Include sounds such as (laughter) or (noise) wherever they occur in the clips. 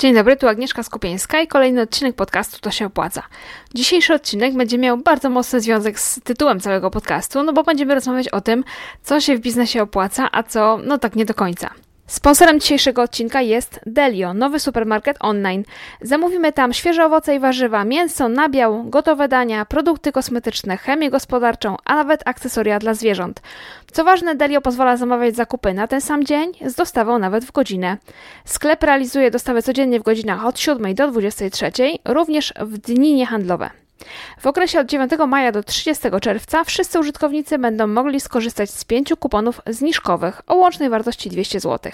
Dzień dobry, tu Agnieszka Skupieńska i kolejny odcinek podcastu To się opłaca. Dzisiejszy odcinek będzie miał bardzo mocny związek z tytułem całego podcastu, no bo będziemy rozmawiać o tym, co się w biznesie opłaca, a co no tak nie do końca. Sponsorem dzisiejszego odcinka jest Delio, nowy supermarket online. Zamówimy tam świeże owoce i warzywa, mięso, nabiał, gotowe dania, produkty kosmetyczne, chemię gospodarczą, a nawet akcesoria dla zwierząt. Co ważne, Delio pozwala zamawiać zakupy na ten sam dzień z dostawą nawet w godzinę. Sklep realizuje dostawy codziennie w godzinach od 7 do 23, również w dni niehandlowe. W okresie od 9 maja do 30 czerwca wszyscy użytkownicy będą mogli skorzystać z pięciu kuponów zniżkowych o łącznej wartości 200 zł.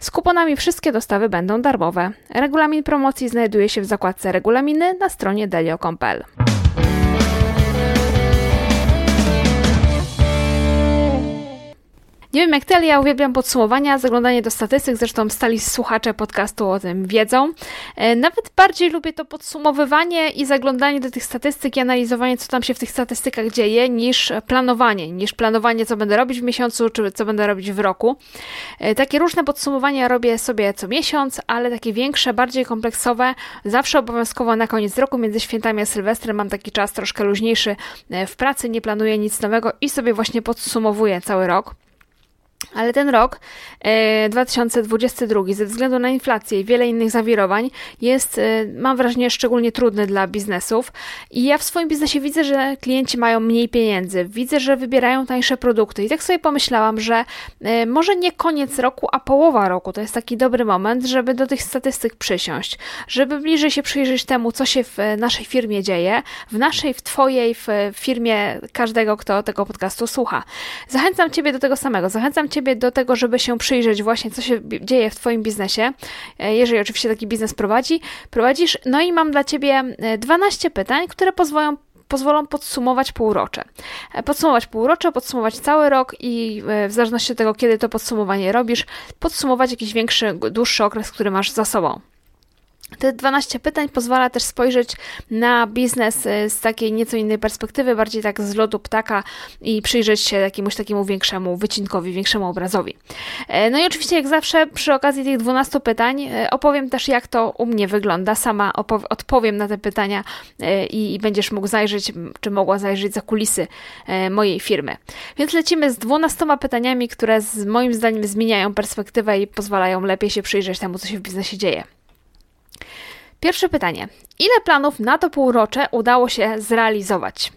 Z kuponami wszystkie dostawy będą darmowe. Regulamin promocji znajduje się w zakładce Regulaminy na stronie delio.pl. Nie wiem jak ty, ale ja uwielbiam podsumowania, zaglądanie do statystyk, zresztą stali słuchacze podcastu o tym wiedzą. E, nawet bardziej lubię to podsumowywanie i zaglądanie do tych statystyk i analizowanie, co tam się w tych statystykach dzieje, niż planowanie, niż planowanie, co będę robić w miesiącu, czy co będę robić w roku. E, takie różne podsumowania robię sobie co miesiąc, ale takie większe, bardziej kompleksowe, zawsze obowiązkowo na koniec roku, między świętami a Sylwestrem mam taki czas troszkę luźniejszy e, w pracy, nie planuję nic nowego i sobie właśnie podsumowuję cały rok. Ale ten rok, 2022, e, ze względu na inflację i wiele innych zawirowań, jest, e, mam wrażenie, szczególnie trudny dla biznesów. I ja w swoim biznesie widzę, że klienci mają mniej pieniędzy, widzę, że wybierają tańsze produkty. I tak sobie pomyślałam, że e, może nie koniec roku, a połowa roku to jest taki dobry moment, żeby do tych statystyk przysiąść, żeby bliżej się przyjrzeć temu, co się w naszej firmie dzieje, w naszej, w Twojej, w firmie każdego, kto tego podcastu słucha. Zachęcam Ciebie do tego samego. Zachęcam Ciebie do tego, żeby się przyjrzeć właśnie, co się dzieje w Twoim biznesie, e, jeżeli oczywiście taki biznes prowadzi, prowadzisz. No i mam dla Ciebie 12 e, pytań, które pozwolą pozwolą podsumować półrocze. E, podsumować półrocze, podsumować cały rok i w zależności od tego, kiedy to podsumowanie robisz, podsumować jakiś większy, dłuższy okres, który masz za sobą. Te 12 pytań pozwala też spojrzeć na biznes y, z takiej nieco innej perspektywy, bardziej tak z lotu ptaka i przyjrzeć się jakiemuś takiemu większemu wycinkowi, większemu obrazowi. E, no i oczywiście, jak zawsze, przy okazji tych 12 pytań e, opowiem też, jak to u mnie wygląda. Sama odpowiem na te pytania e, i, i będziesz mógł zajrzeć, czy mogła zajrzeć za kulisy mojej firmy. Więc lecimy z 12 pytaniami, które z moim zdaniem zmieniają perspektywę i pozwalają lepiej się przyjrzeć temu, co się w biznesie dzieje. Pierwsze pytanie. Ile planów na to półrocze udało się zrealizować?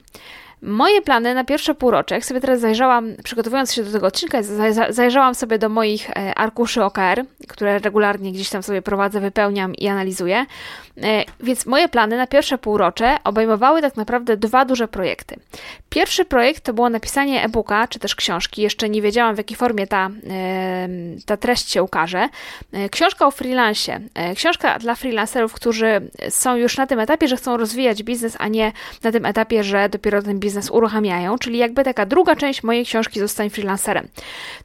Moje plany na pierwsze półrocze, jak sobie teraz zajrzałam, przygotowując się do tego odcinka, zajrzałam sobie do moich e, arkuszy OKR, które regularnie gdzieś tam sobie prowadzę, wypełniam i analizuję. E, więc moje plany na pierwsze półrocze obejmowały tak naprawdę dwa duże projekty. Pierwszy projekt to było napisanie e-booka, czy też książki. Jeszcze nie wiedziałam, w jakiej formie ta, e, ta treść się ukaże. Książka o freelancie. Książka dla freelancerów, którzy są już na tym etapie, że chcą rozwijać biznes, a nie na tym etapie, że dopiero ten biznes biznes uruchamiają, czyli jakby taka druga część mojej książki Zostań freelancerem.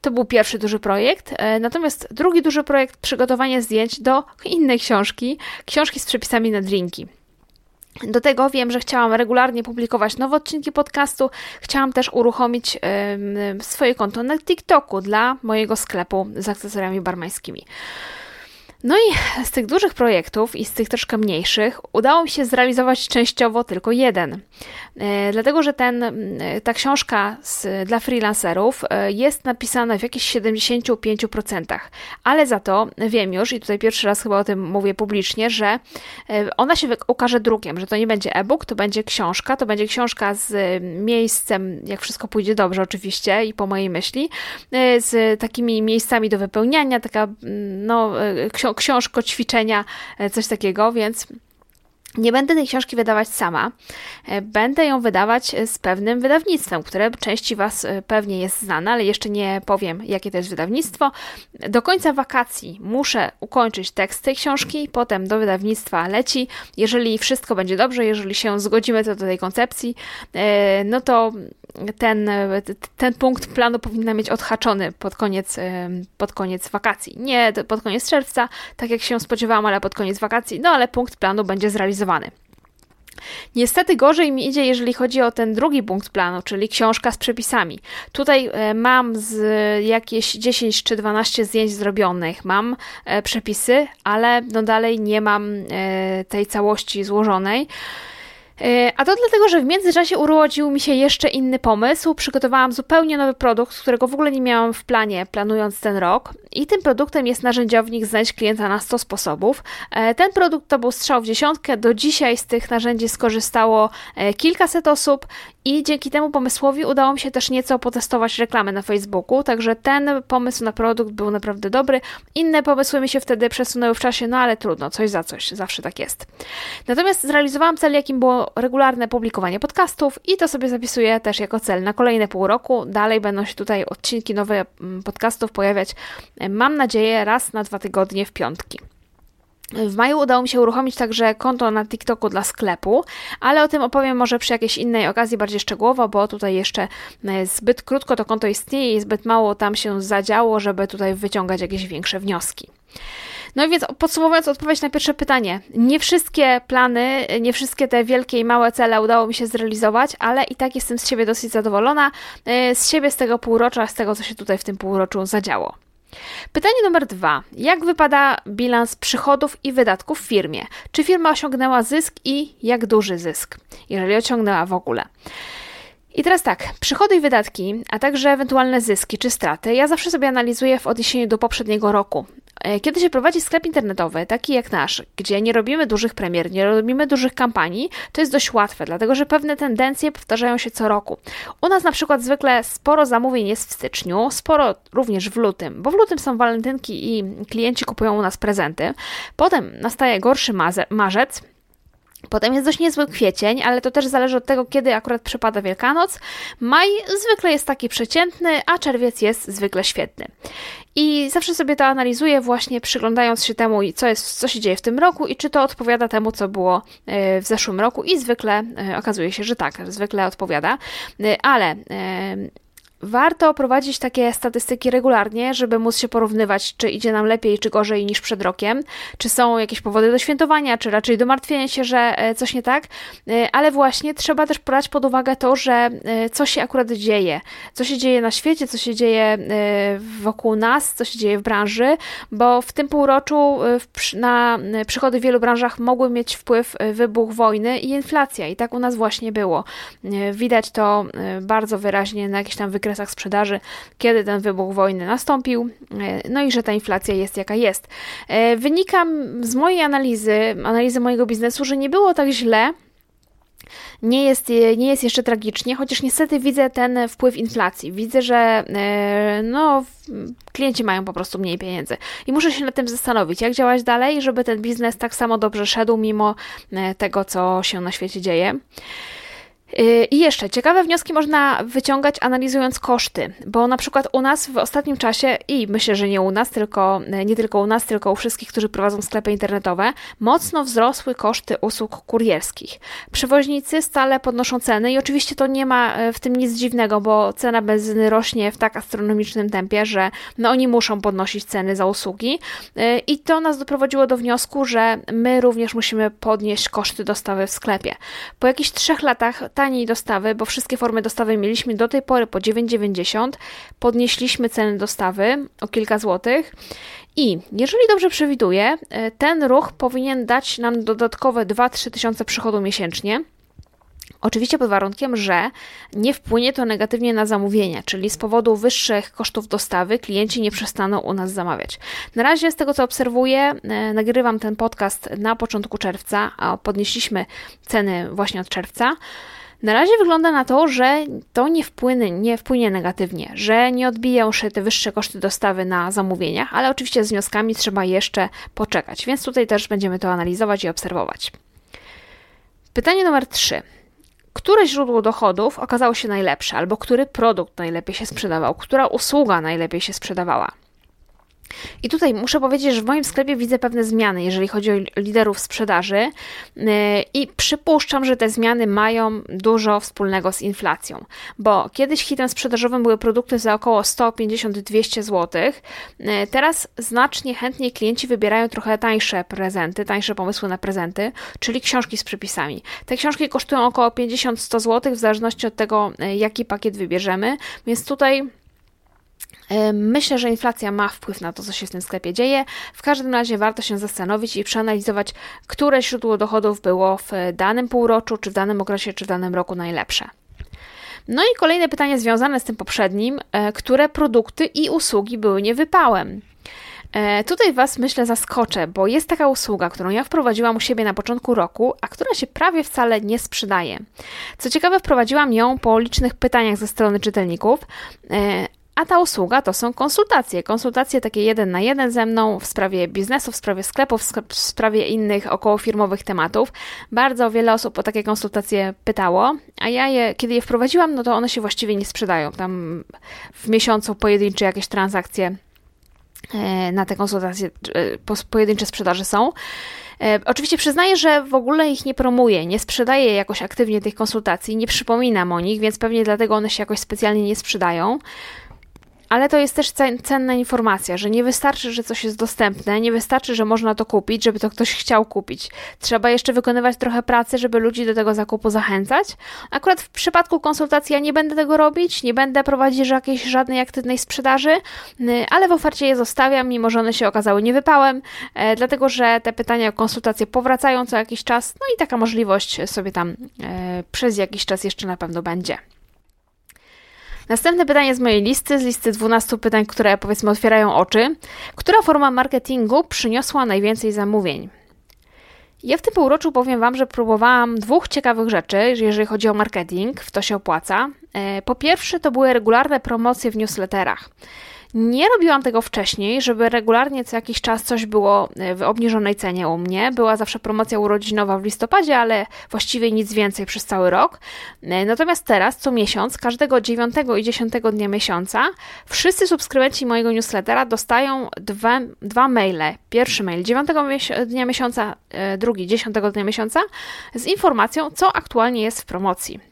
To był pierwszy duży projekt, e, natomiast drugi duży projekt przygotowanie zdjęć do innej książki, książki z przepisami na drinki. Do tego wiem, że chciałam regularnie publikować nowe odcinki podcastu. Chciałam też uruchomić swoje konto na TikToku dla mojego sklepu z akcesoriami barmańskimi. No i z tych dużych projektów i z tych troszkę mniejszych udało mi się zrealizować częściowo tylko jeden. E, dlatego, że ten, ta książka z, dla freelancerów e, jest napisana w jakichś 75%, ale za to wiem już, i tutaj pierwszy raz chyba o tym mówię publicznie, że e, ona się ukaże drukiem, że to nie będzie e-book, to będzie książka, to będzie książka z miejscem, jak wszystko pójdzie dobrze oczywiście i po mojej myśli, z takimi miejscami do wypełniania, taka no, książko ćwiczenia, coś takiego, więc nie będę tej książki wydawać sama, e, będę ją wydawać e, z pewnym wydawnictwem, które części Was e, pewnie jest znane, ale jeszcze nie powiem, jakie to jest wydawnictwo. Do końca wakacji muszę ukończyć tekst tej książki, potem do wydawnictwa leci. Jeżeli wszystko będzie dobrze, jeżeli się zgodzimy co do tej koncepcji, no to ten, ten punkt planu powinna mieć odhaczony pod koniec, pod koniec wakacji. Nie pod koniec czerwca, tak jak się spodziewałam, ale pod koniec wakacji, no ale punkt planu będzie zrealizowany. Niestety gorzej mi idzie, jeżeli chodzi o ten drugi punkt planu, czyli książka z przepisami. Tutaj e, mam z jakieś 10 czy 12 zdjęć zrobionych, mam e, przepisy, ale no dalej nie mam e, tej całości złożonej. A to dlatego, że w międzyczasie urodził mi się jeszcze inny pomysł. Przygotowałam zupełnie nowy produkt, którego w ogóle nie miałam w planie, planując ten rok. I tym produktem jest narzędziownik Znajdź klienta na 100 sposobów. E, ten produkt to był strzał w dziesiątkę. Do dzisiaj z tych narzędzi skorzystało e, kilkaset osób i dzięki temu pomysłowi udało mi się też nieco potestować reklamę na Facebooku, także ten pomysł na produkt był naprawdę dobry. Inne pomysły mi się wtedy przesunęły w czasie, no ale trudno, coś za coś, zawsze tak jest. Natomiast zrealizowałam cel, jakim było regularne publikowanie podcastów i to sobie zapisuję też jako cel na kolejne pół roku. Dalej będą się tutaj odcinki nowe mm, podcastów pojawiać, mam nadzieję, raz na dwa tygodnie w piątki. W maju udało mi się uruchomić także konto na TikToku dla sklepu, ale o tym opowiem może przy jakiejś innej okazji bardziej szczegółowo, bo tutaj jeszcze e, zbyt krótko to konto istnieje i zbyt mało tam się zadziało, żeby tutaj wyciągać jakieś większe wnioski. No więc podsumowując odpowiedź na pierwsze pytanie. Nie wszystkie plany, nie wszystkie te wielkie i małe cele udało mi się zrealizować, ale i tak jestem z siebie dosyć zadowolona, e, z siebie, z tego półrocza, z tego, co się tutaj w tym półroczu zadziało. Pytanie numer dwa. Jak wypada bilans przychodów i wydatków w firmie? Czy firma osiągnęła zysk i jak duży zysk, jeżeli osiągnęła w ogóle? I teraz tak, przychody i wydatki, a także ewentualne zyski czy straty, ja zawsze sobie analizuję w odniesieniu do poprzedniego roku. E, kiedy się prowadzi sklep internetowy, taki jak nasz, gdzie nie robimy dużych premier, nie robimy dużych kampanii, to jest dość łatwe, dlatego że pewne tendencje powtarzają się co roku. U nas na przykład zwykle sporo zamówień jest w styczniu, sporo również w lutym, bo w lutym są walentynki i klienci kupują u nas prezenty. Potem nastaje gorszy marzec, Potem jest dość niezły kwiecień, ale to też zależy od tego, kiedy akurat przypada Wielkanoc. Maj zwykle jest taki przeciętny, a czerwiec jest zwykle świetny. I zawsze sobie to analizuję, właśnie przyglądając się temu, co, jest, co się dzieje w tym roku i czy to odpowiada temu, co było e, w zeszłym roku. I zwykle e, okazuje się, że tak, zwykle odpowiada. E, ale Warto prowadzić takie statystyki regularnie, żeby móc się porównywać, czy idzie nam lepiej, czy gorzej niż przed rokiem, czy są jakieś powody do świętowania, czy raczej do martwienia się, że e, coś nie tak, e, ale właśnie trzeba też brać pod uwagę to, że e, co się akurat dzieje, co się dzieje na świecie, co się dzieje wokół nas, co się dzieje w branży, bo w tym półroczu na przychody w wielu branżach mogły mieć wpływ wybuch wojny i inflacja. I tak u nas właśnie było. Widać to bardzo wyraźnie na jakichś tam wykresach okresach sprzedaży, kiedy ten wybuch wojny nastąpił, e, no i że ta inflacja jest jaka jest. E, wynika z mojej analizy, analizy mojego biznesu, że nie było tak źle, nie jest, nie jest jeszcze tragicznie, chociaż niestety widzę ten wpływ inflacji. Widzę, że e, no, klienci mają po prostu mniej pieniędzy. I muszę się nad tym zastanowić, jak działać dalej, żeby ten biznes tak samo dobrze szedł, mimo tego, co się na świecie dzieje. Y, I jeszcze ciekawe wnioski można wyciągać analizując koszty, bo na przykład u nas w ostatnim czasie, i myślę, że nie u nas, tylko nie tylko u nas, tylko u wszystkich, którzy prowadzą sklepy internetowe, mocno wzrosły koszty usług kurierskich. Przewoźnicy stale podnoszą ceny i oczywiście to nie ma e, w tym nic dziwnego, bo cena benzyny rośnie w tak astronomicznym tempie, że no oni muszą podnosić ceny za usługi i to nas doprowadziło do wniosku, że my również musimy podnieść koszty dostawy w sklepie. Po jakichś trzech latach taniej dostawy, bo wszystkie formy dostawy mieliśmy do tej pory po 9,90. Podnieśliśmy ceny dostawy o kilka złotych. I jeżeli dobrze przewiduję, e, ten ruch powinien dać nam dodatkowe 2-3 tysiące przychodu miesięcznie. Oczywiście pod warunkiem, że nie wpłynie to negatywnie na zamówienia, czyli z powodu wyższych kosztów dostawy klienci nie przestaną u nas zamawiać. Na razie z tego co obserwuję, e, nagrywam ten podcast na początku czerwca, a podnieśliśmy ceny właśnie od czerwca. Na razie wygląda na to, że to nie wpłynie, nie wpłynie negatywnie, że nie odbiją się te wyższe koszty dostawy na zamówieniach, ale oczywiście z wnioskami trzeba jeszcze poczekać, więc tutaj też będziemy to analizować i obserwować. Pytanie numer 3. Które źródło dochodów okazało się najlepsze, albo który produkt najlepiej się sprzedawał, która usługa najlepiej się sprzedawała? I tutaj muszę powiedzieć, że w moim sklepie widzę pewne zmiany, jeżeli chodzi o liderów sprzedaży, y, i przypuszczam, że te zmiany mają dużo wspólnego z inflacją, bo kiedyś hitem sprzedażowym były produkty za około 150-200 zł. Y, teraz znacznie chętniej klienci wybierają trochę tańsze prezenty, tańsze pomysły na prezenty, czyli książki z przepisami. Te książki kosztują około 50-100 zł, w zależności od tego, y, jaki pakiet wybierzemy, więc tutaj Myślę, że inflacja ma wpływ na to, co się w tym sklepie dzieje. W każdym razie warto się zastanowić i przeanalizować, które źródło dochodów było w danym półroczu, czy w danym okresie, czy w danym roku najlepsze. No i kolejne pytanie związane z tym poprzednim, e, które produkty i usługi były niewypałem? E, tutaj Was myślę zaskoczę, bo jest taka usługa, którą ja wprowadziłam u siebie na początku roku, a która się prawie wcale nie sprzedaje. Co ciekawe, wprowadziłam ją po licznych pytaniach ze strony czytelników, e, a ta usługa to są konsultacje. Konsultacje takie jeden na jeden ze mną w sprawie biznesu, w sprawie sklepów, w sprawie innych okołofirmowych tematów. Bardzo wiele osób o takie konsultacje pytało, a ja je, kiedy je wprowadziłam, no to one się właściwie nie sprzedają. Tam w miesiącu pojedyncze jakieś transakcje e, na te konsultacje, e, pojedyncze sprzedaże są. E, oczywiście przyznaję, że w ogóle ich nie promuję, nie sprzedaję jakoś aktywnie tych konsultacji, nie przypominam o nich, więc pewnie dlatego one się jakoś specjalnie nie sprzedają. Ale to jest też cenna informacja, że nie wystarczy, że coś jest dostępne, nie wystarczy, że można to kupić, żeby to ktoś chciał kupić. Trzeba jeszcze wykonywać trochę pracy, żeby ludzi do tego zakupu zachęcać. Akurat w przypadku konsultacji ja nie będę tego robić, nie będę prowadzić jakiejś żadnej aktywnej sprzedaży, ale w ofercie je zostawiam, mimo że one się okazały niewypałem, e, dlatego że te pytania o konsultacje powracają co jakiś czas, no i taka możliwość sobie tam e, przez jakiś czas jeszcze na pewno będzie. Następne pytanie z mojej listy, z listy 12 pytań, które powiedzmy otwierają oczy. Która forma marketingu przyniosła najwięcej zamówień? Ja w tym półroczu powiem Wam, że próbowałam dwóch ciekawych rzeczy, jeżeli chodzi o marketing, w to się opłaca. E, po pierwsze, to były regularne promocje w newsletterach. Nie robiłam tego wcześniej, żeby regularnie co jakiś czas coś było e, w obniżonej cenie u mnie. Była zawsze promocja urodzinowa w listopadzie, ale właściwie nic więcej przez cały rok. E, natomiast teraz, co miesiąc, każdego 9 i 10 dnia miesiąca, wszyscy subskrybenci mojego newslettera dostają dwa, dwa maile. Pierwszy mail 9 dnia miesiąca, e, drugi 10 dnia miesiąca z informacją, co aktualnie jest w promocji.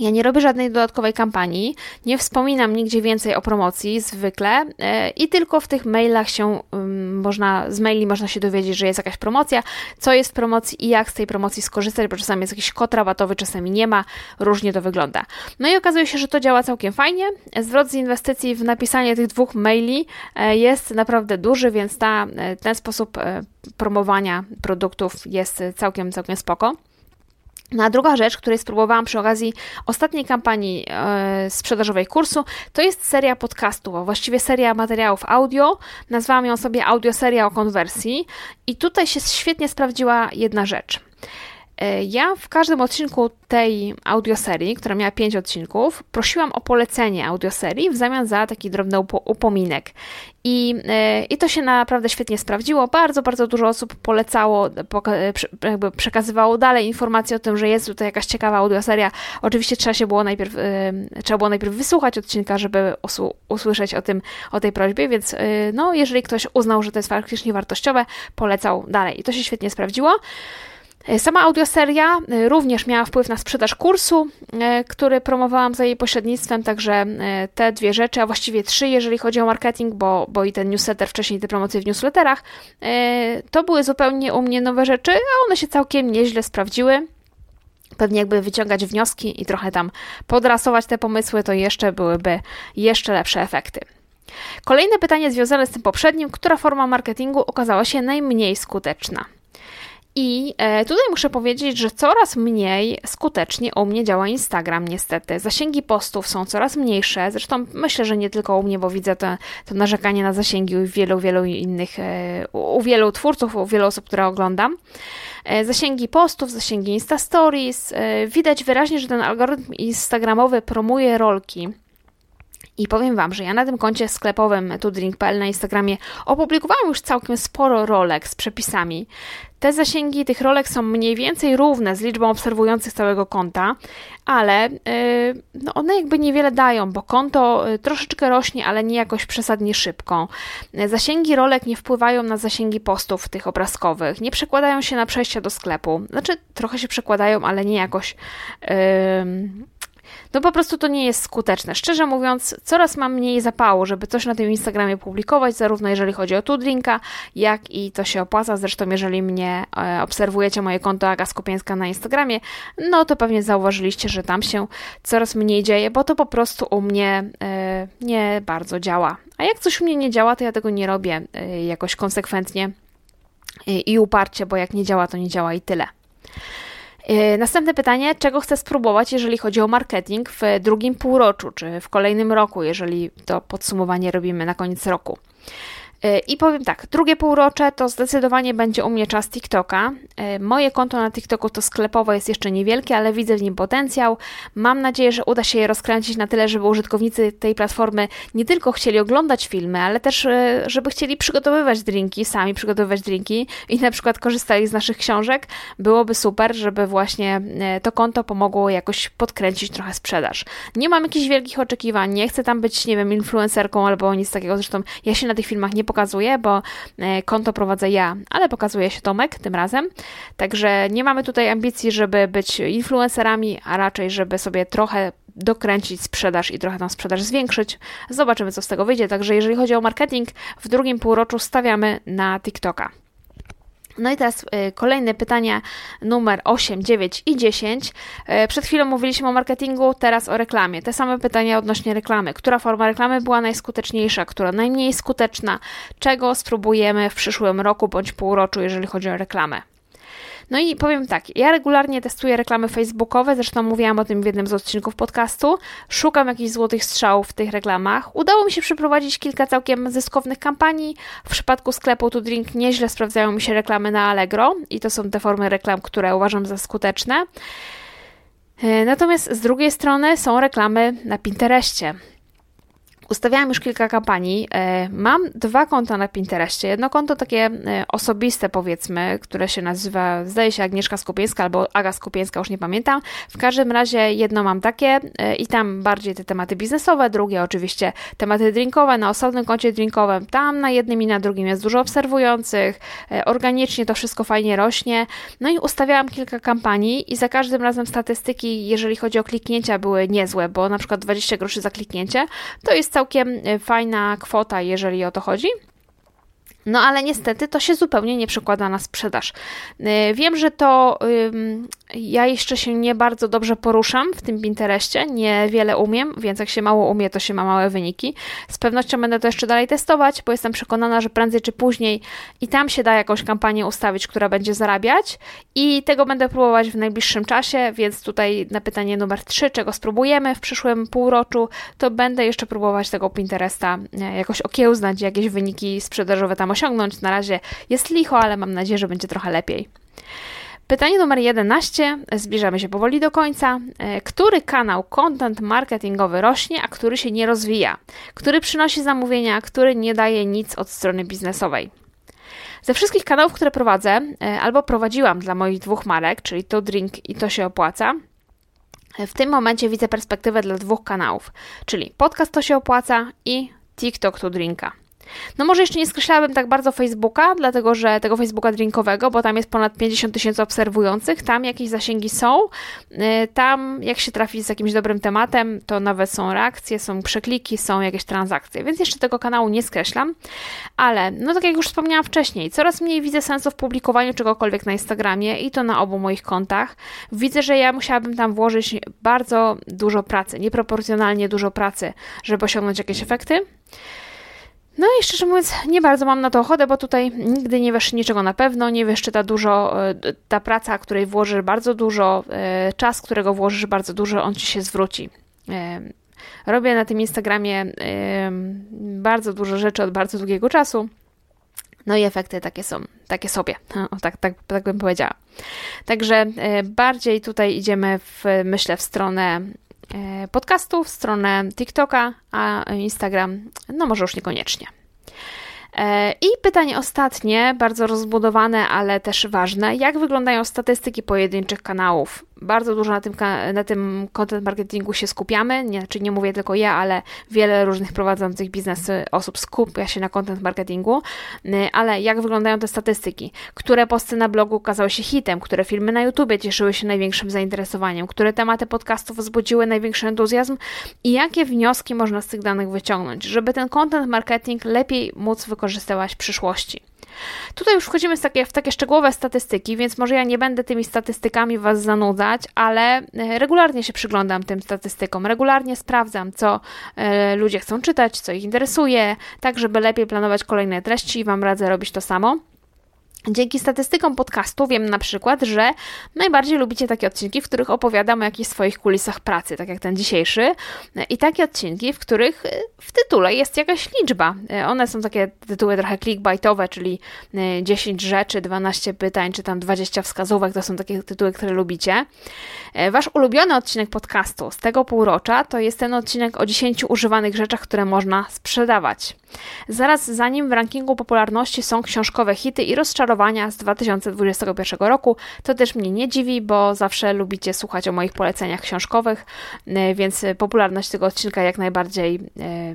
Ja nie robię żadnej dodatkowej kampanii, nie wspominam nigdzie więcej o promocji zwykle e, i tylko w tych mailach się można, z maili można się dowiedzieć, że jest jakaś promocja, co jest w promocji i jak z tej promocji skorzystać, bo czasami jest jakiś kod rabatowy, czasami nie ma, różnie to wygląda. No i okazuje się, że to działa całkiem fajnie. Zwrot z inwestycji w napisanie tych dwóch maili e, jest naprawdę duży, więc ta, e, ten sposób promowania produktów jest całkiem, całkiem spoko. No a druga rzecz, której spróbowałam przy okazji ostatniej kampanii e, sprzedażowej kursu, to jest seria podcastów, a właściwie seria materiałów audio. Nazwałam ją sobie audioseria o konwersji i tutaj się świetnie sprawdziła jedna rzecz. E, ja w każdym odcinku tej audioserii, która miała 5 odcinków, prosiłam o polecenie audioserii w zamian za taki drobny upominek. I, e, I to się naprawdę świetnie sprawdziło. Bardzo, bardzo dużo osób polecało, jakby przekazywało dalej informacje o tym, że jest tutaj jakaś ciekawa audioseria. Oczywiście trzeba się było najpierw, e, trzeba było najpierw wysłuchać odcinka, żeby usłyszeć o tym, o tej prośbie, więc no, jeżeli ktoś uznał, że to jest faktycznie wartościowe, polecał dalej. I to się świetnie sprawdziło. E, sama audioseria e, również miała wpływ na sprzedaż kursu, e, który promowałam za jej pośrednictwem, także te dwie rzeczy, a właściwie trzy, jeżeli chodzi o marketing, bo, bo i ten newsletter, wcześniej te promocje w newsletterach, to były zupełnie u mnie nowe rzeczy, a one się całkiem nieźle sprawdziły. Pewnie jakby wyciągać wnioski i trochę tam podrasować te pomysły, to jeszcze byłyby jeszcze lepsze efekty. Kolejne pytanie związane z tym poprzednim, która forma marketingu okazała się najmniej skuteczna? I e, tutaj muszę powiedzieć, że coraz mniej skutecznie u mnie działa Instagram, niestety. Zasięgi postów są coraz mniejsze. Zresztą myślę, że nie tylko u mnie, bo widzę to, to narzekanie na zasięgi u wielu, wielu innych, e, u wielu twórców, u wielu osób, które oglądam. E, zasięgi postów, zasięgi Insta Stories. Widać wyraźnie, że ten algorytm Instagramowy promuje rolki I powiem Wam, że ja na tym koncie sklepowym tudrink.pl na Instagramie opublikowałam już całkiem sporo rolek z przepisami. Te zasięgi tych rolek są mniej więcej równe z liczbą obserwujących całego konta, ale yy, no one jakby niewiele dają, bo konto yy, troszeczkę rośnie, ale nie jakoś przesadnie szybko. Zasięgi rolek nie wpływają na zasięgi postów tych obrazkowych, nie przekładają się na przejścia do sklepu. Znaczy, trochę się przekładają, ale nie jakoś yy, no po prostu to nie jest skuteczne. Szczerze mówiąc, coraz mam mniej zapału, żeby coś na tym Instagramie publikować, zarówno jeżeli chodzi o Tudrinka, jak i to się opłaca. Zresztą jeżeli mnie e, obserwujecie, moje konto Aga Skupieńska na Instagramie, no to pewnie zauważyliście, że tam się coraz mniej dzieje, bo to po prostu u mnie e, nie bardzo działa. A jak coś u mnie nie działa, to ja tego nie robię e, jakoś konsekwentnie i uparcie, bo jak nie działa, to nie działa i tyle. E, następne pytanie, czego chcę spróbować, jeżeli chodzi o marketing w drugim półroczu, czy w kolejnym roku, jeżeli to podsumowanie robimy na koniec roku. E, I powiem tak, drugie półrocze to zdecydowanie będzie u mnie czas TikToka. E, moje konto na TikToku to sklepowe jest jeszcze niewielkie, ale widzę w nim potencjał. Mam nadzieję, że uda się je rozkręcić na tyle, żeby użytkownicy tej platformy nie tylko chcieli oglądać filmy, ale też e, żeby chcieli przygotowywać drinki, sami przygotowywać drinki i na przykład korzystali z naszych książek. Byłoby super, żeby właśnie to konto pomogło jakoś podkręcić trochę sprzedaż. Nie mam jakichś wielkich oczekiwań, nie chcę tam być, nie wiem, influencerką albo nic takiego. Zresztą ja się na tych filmach nie pokazuję, bo e, konto prowadzę ja, ale pokazuje się Tomek tym razem. Także nie mamy tutaj ambicji, żeby być influencerami, a raczej, żeby sobie trochę dokręcić sprzedaż i trochę tą sprzedaż zwiększyć. Zobaczymy, co z tego wyjdzie. Także jeżeli chodzi o marketing, w drugim półroczu stawiamy na TikToka. No i teraz y, kolejne pytania numer 8, 9 i 10. Y, przed chwilą mówiliśmy o marketingu, teraz o reklamie. Te same pytania odnośnie reklamy. Która forma reklamy była najskuteczniejsza, która najmniej skuteczna? Czego spróbujemy w przyszłym roku bądź półroczu, jeżeli chodzi o reklamę? No i powiem tak, ja regularnie testuję reklamy facebookowe, zresztą mówiłam o tym w jednym z odcinków podcastu. Szukam jakichś złotych strzałów w tych reklamach. Udało mi się przeprowadzić kilka całkiem zyskownych kampanii. W przypadku sklepu To Drink nieźle sprawdzają mi się reklamy na Allegro i to są te formy reklam, które uważam za skuteczne. E, natomiast z drugiej strony są reklamy na Pinterestie. Ustawiałam już kilka kampanii. E, mam dwa konta na Pinterestie. Jedno konto takie e, osobiste, powiedzmy, które się nazywa, zdaje się, Agnieszka Skupieńska albo Aga Skupieńska, już nie pamiętam. W każdym razie jedno mam takie e, i tam bardziej te tematy biznesowe, drugie oczywiście tematy drinkowe. Na osobnym koncie drinkowym, tam na jednym i na drugim jest dużo obserwujących. Organicznie to wszystko fajnie rośnie. No i ustawiałam kilka kampanii i za każdym razem statystyki, jeżeli chodzi o kliknięcia, były niezłe, bo na przykład 20 groszy za kliknięcie to jest całkiem e, fajna kwota, jeżeli o to chodzi. No ale niestety to się zupełnie nie przekłada na sprzedaż. E, wiem, że to ja jeszcze się nie bardzo dobrze poruszam w tym Pinterestie, niewiele umiem, więc jak się mało umie, to się ma małe wyniki. Z pewnością będę to jeszcze dalej testować, bo jestem przekonana, że prędzej czy później i tam się da jakąś kampanię ustawić, która będzie zarabiać i tego będę próbować w najbliższym czasie, więc tutaj na pytanie numer 3, czego spróbujemy w przyszłym półroczu, to będę jeszcze próbować tego Pinteresta e, jakoś okiełznać, jakieś wyniki sprzedażowe tam osiągnąć. Na razie jest licho, ale mam nadzieję, że będzie trochę lepiej. Pytanie numer 11. Zbliżamy się powoli do końca. E, który kanał content marketingowy rośnie, a który się nie rozwija? Który przynosi zamówienia, a który nie daje nic od strony biznesowej? Ze wszystkich kanałów, które prowadzę, e, albo prowadziłam dla moich dwóch marek, czyli To Drink i To się opłaca, w tym momencie widzę perspektywę dla dwóch kanałów, czyli podcast To się opłaca i TikTok To Drinka. No może jeszcze nie skreślałabym tak bardzo Facebooka, dlatego że tego Facebooka drinkowego, bo tam jest ponad 50 tysięcy obserwujących, tam jakieś zasięgi są, y, tam jak się trafi z jakimś dobrym tematem, to nawet są reakcje, są przekliki, są jakieś transakcje, więc jeszcze tego kanału nie skreślam, ale no tak jak już wspomniałam wcześniej, coraz mniej widzę sensu w publikowaniu czegokolwiek na Instagramie i to na obu moich kontach. Widzę, że ja musiałabym tam włożyć bardzo dużo pracy, nieproporcjonalnie dużo pracy, żeby osiągnąć jakieś efekty. No i szczerze mówiąc, nie bardzo mam na to ochotę, bo tutaj nigdy nie wiesz niczego na pewno, nie wiesz, czy ta dużo, e, ta praca, której włożysz bardzo dużo, e, czas, którego włożysz bardzo dużo, on ci się zwróci. E, robię na tym Instagramie bardzo dużo rzeczy od bardzo długiego czasu. No i efekty takie są, takie sobie, (laughs) o, tak, tak, tak bym powiedziała. Także bardziej tutaj idziemy w, myślę, w stronę podcastów, stronę TikToka, a Instagram, no może już niekoniecznie. E, I pytanie ostatnie, bardzo rozbudowane, ale też ważne. Jak wyglądają statystyki pojedynczych kanałów? Bardzo dużo na tym, na tym content marketingu się skupiamy, nie, czyli nie mówię tylko ja, ale wiele różnych prowadzących biznesy osób skupia się na content marketingu, y, ale jak wyglądają te statystyki? Które posty na blogu okazały się hitem? Które filmy na YouTubie cieszyły się największym zainteresowaniem? Które tematy podcastów wzbudziły największy entuzjazm? I jakie wnioski można z tych danych wyciągnąć, żeby ten content marketing lepiej móc wykorzystywać w przyszłości? Tutaj już wchodzimy w takie, w takie szczegółowe statystyki, więc może ja nie będę tymi statystykami Was zanudzać, ale e, regularnie się przyglądam tym statystykom, regularnie sprawdzam, co e, ludzie chcą czytać, co ich interesuje, tak żeby lepiej planować kolejne treści i Wam radzę robić to samo. Dzięki statystykom podcastu wiem na przykład, że najbardziej lubicie takie odcinki, w których opowiadam o jakichś swoich kulisach pracy, tak jak ten dzisiejszy, i takie odcinki, w których w tytule jest jakaś liczba. One są takie tytuły trochę clickbaitowe, czyli 10 rzeczy, 12 pytań, czy tam 20 wskazówek, to są takie tytuły, które lubicie. Wasz ulubiony odcinek podcastu z tego półrocza to jest ten odcinek o 10 używanych rzeczach, które można sprzedawać. Zaraz za nim w rankingu popularności są książkowe hity i rozczarowania z 2021 roku. To też mnie nie dziwi, bo zawsze lubicie słuchać o moich poleceniach książkowych, e, więc popularność tego odcinka jak najbardziej e,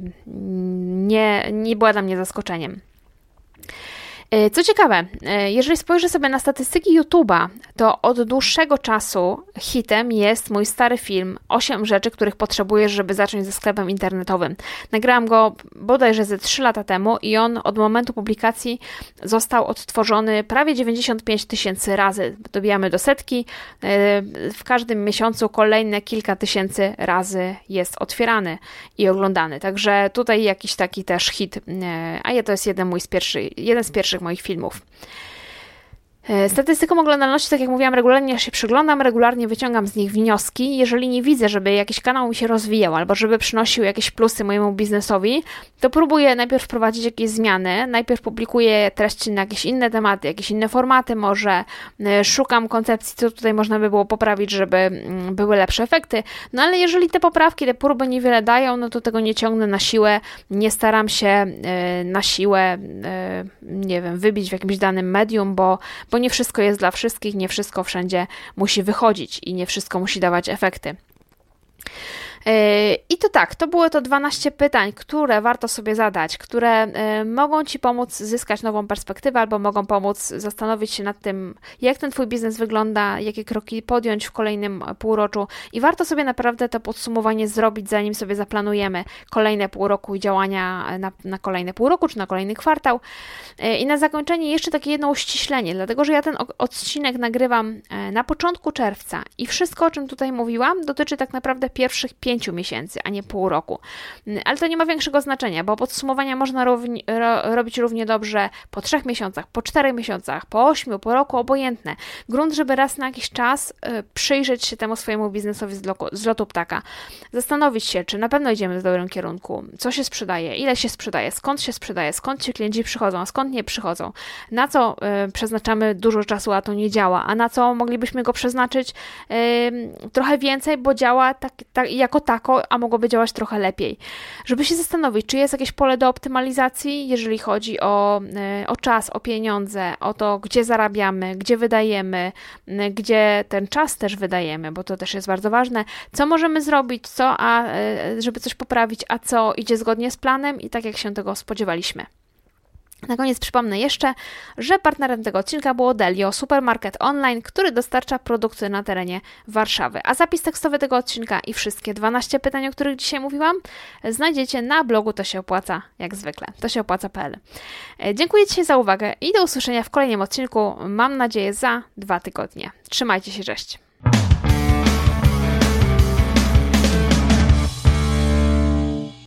nie, nie była dla mnie zaskoczeniem. E, co ciekawe, e, jeżeli spojrzę sobie na statystyki YouTube'a, to od dłuższego czasu hitem jest mój stary film 8 rzeczy, których potrzebujesz, żeby zacząć ze sklepem internetowym. Nagrałam go bodajże ze 3 lata temu i on od momentu publikacji został odtworzony prawie 95 tysięcy razy. Dobijamy do setki. E, w każdym miesiącu kolejne kilka tysięcy razy jest otwierany i oglądany. Także tutaj jakiś taki też hit. A ja to jest jeden mój z pierwszy, jeden z pierwszych moich filmów. E, statystykom oglądalności, tak jak mówiłam, regularnie się przyglądam, regularnie wyciągam z nich wnioski. Jeżeli nie widzę, żeby jakiś kanał mi się rozwijał albo żeby przynosił jakieś plusy mojemu biznesowi, to próbuję najpierw wprowadzić jakieś zmiany, najpierw publikuję treści na jakieś inne tematy, jakieś inne formaty, może e, szukam koncepcji, co tutaj można by było poprawić, żeby mm, były lepsze efekty. No ale jeżeli te poprawki, te próby niewiele dają, no to tego nie ciągnę na siłę, nie staram się e, na siłę, nie wiem, wybić w jakimś danym medium, bo, bo nie wszystko jest dla wszystkich, nie wszystko wszędzie musi wychodzić i nie wszystko musi dawać efekty. I to tak, to było to 12 pytań, które warto sobie zadać, które e, mogą Ci pomóc zyskać nową perspektywę albo mogą pomóc zastanowić się nad tym, jak ten Twój biznes wygląda, jakie kroki podjąć w kolejnym półroczu i warto sobie naprawdę to podsumowanie zrobić, zanim sobie zaplanujemy kolejne pół roku i działania na, na kolejne pół roku czy na kolejny kwartał. E, I na zakończenie jeszcze takie jedno uściślenie, dlatego że ja ten odcinek nagrywam e, na początku czerwca i wszystko, o czym tutaj mówiłam, dotyczy tak naprawdę pierwszych pięciu miesięcy, a nie pół roku. Ale to nie ma większego znaczenia, bo podsumowania można równi, ro, robić równie dobrze po trzech miesiącach, po czterech miesiącach, po ośmiu, po roku, obojętne. Grunt, żeby raz na jakiś czas y, przyjrzeć się temu swojemu biznesowi z, loku, z lotu ptaka. Zastanowić się, czy na pewno idziemy w dobrym kierunku, co się sprzedaje, ile się sprzedaje, skąd się sprzedaje, skąd ci klienci przychodzą, a skąd nie przychodzą, na co y, przeznaczamy dużo czasu, a to nie działa, a na co moglibyśmy go przeznaczyć y, trochę więcej, bo działa tak, tak, jako tako, a mogłoby działać trochę lepiej. Żeby się zastanowić, czy jest jakieś pole do optymalizacji, jeżeli chodzi o, e, o czas, o pieniądze, o to, gdzie zarabiamy, gdzie wydajemy, gdzie ten czas też wydajemy, bo to też jest bardzo ważne. Co możemy zrobić, co, a, e, żeby coś poprawić, a co idzie zgodnie z planem i tak jak się tego spodziewaliśmy. Na koniec przypomnę jeszcze, że partnerem tego odcinka było Delio, supermarket online, który dostarcza produkty na terenie Warszawy. A zapis tekstowy tego odcinka i wszystkie 12 pytań, o których dzisiaj mówiłam, znajdziecie na blogu To się opłaca, jak zwykle, to się opłaca.pl. E, dziękuję Ci za uwagę i do usłyszenia w kolejnym odcinku, mam nadzieję za dwa tygodnie. Trzymajcie się, cześć!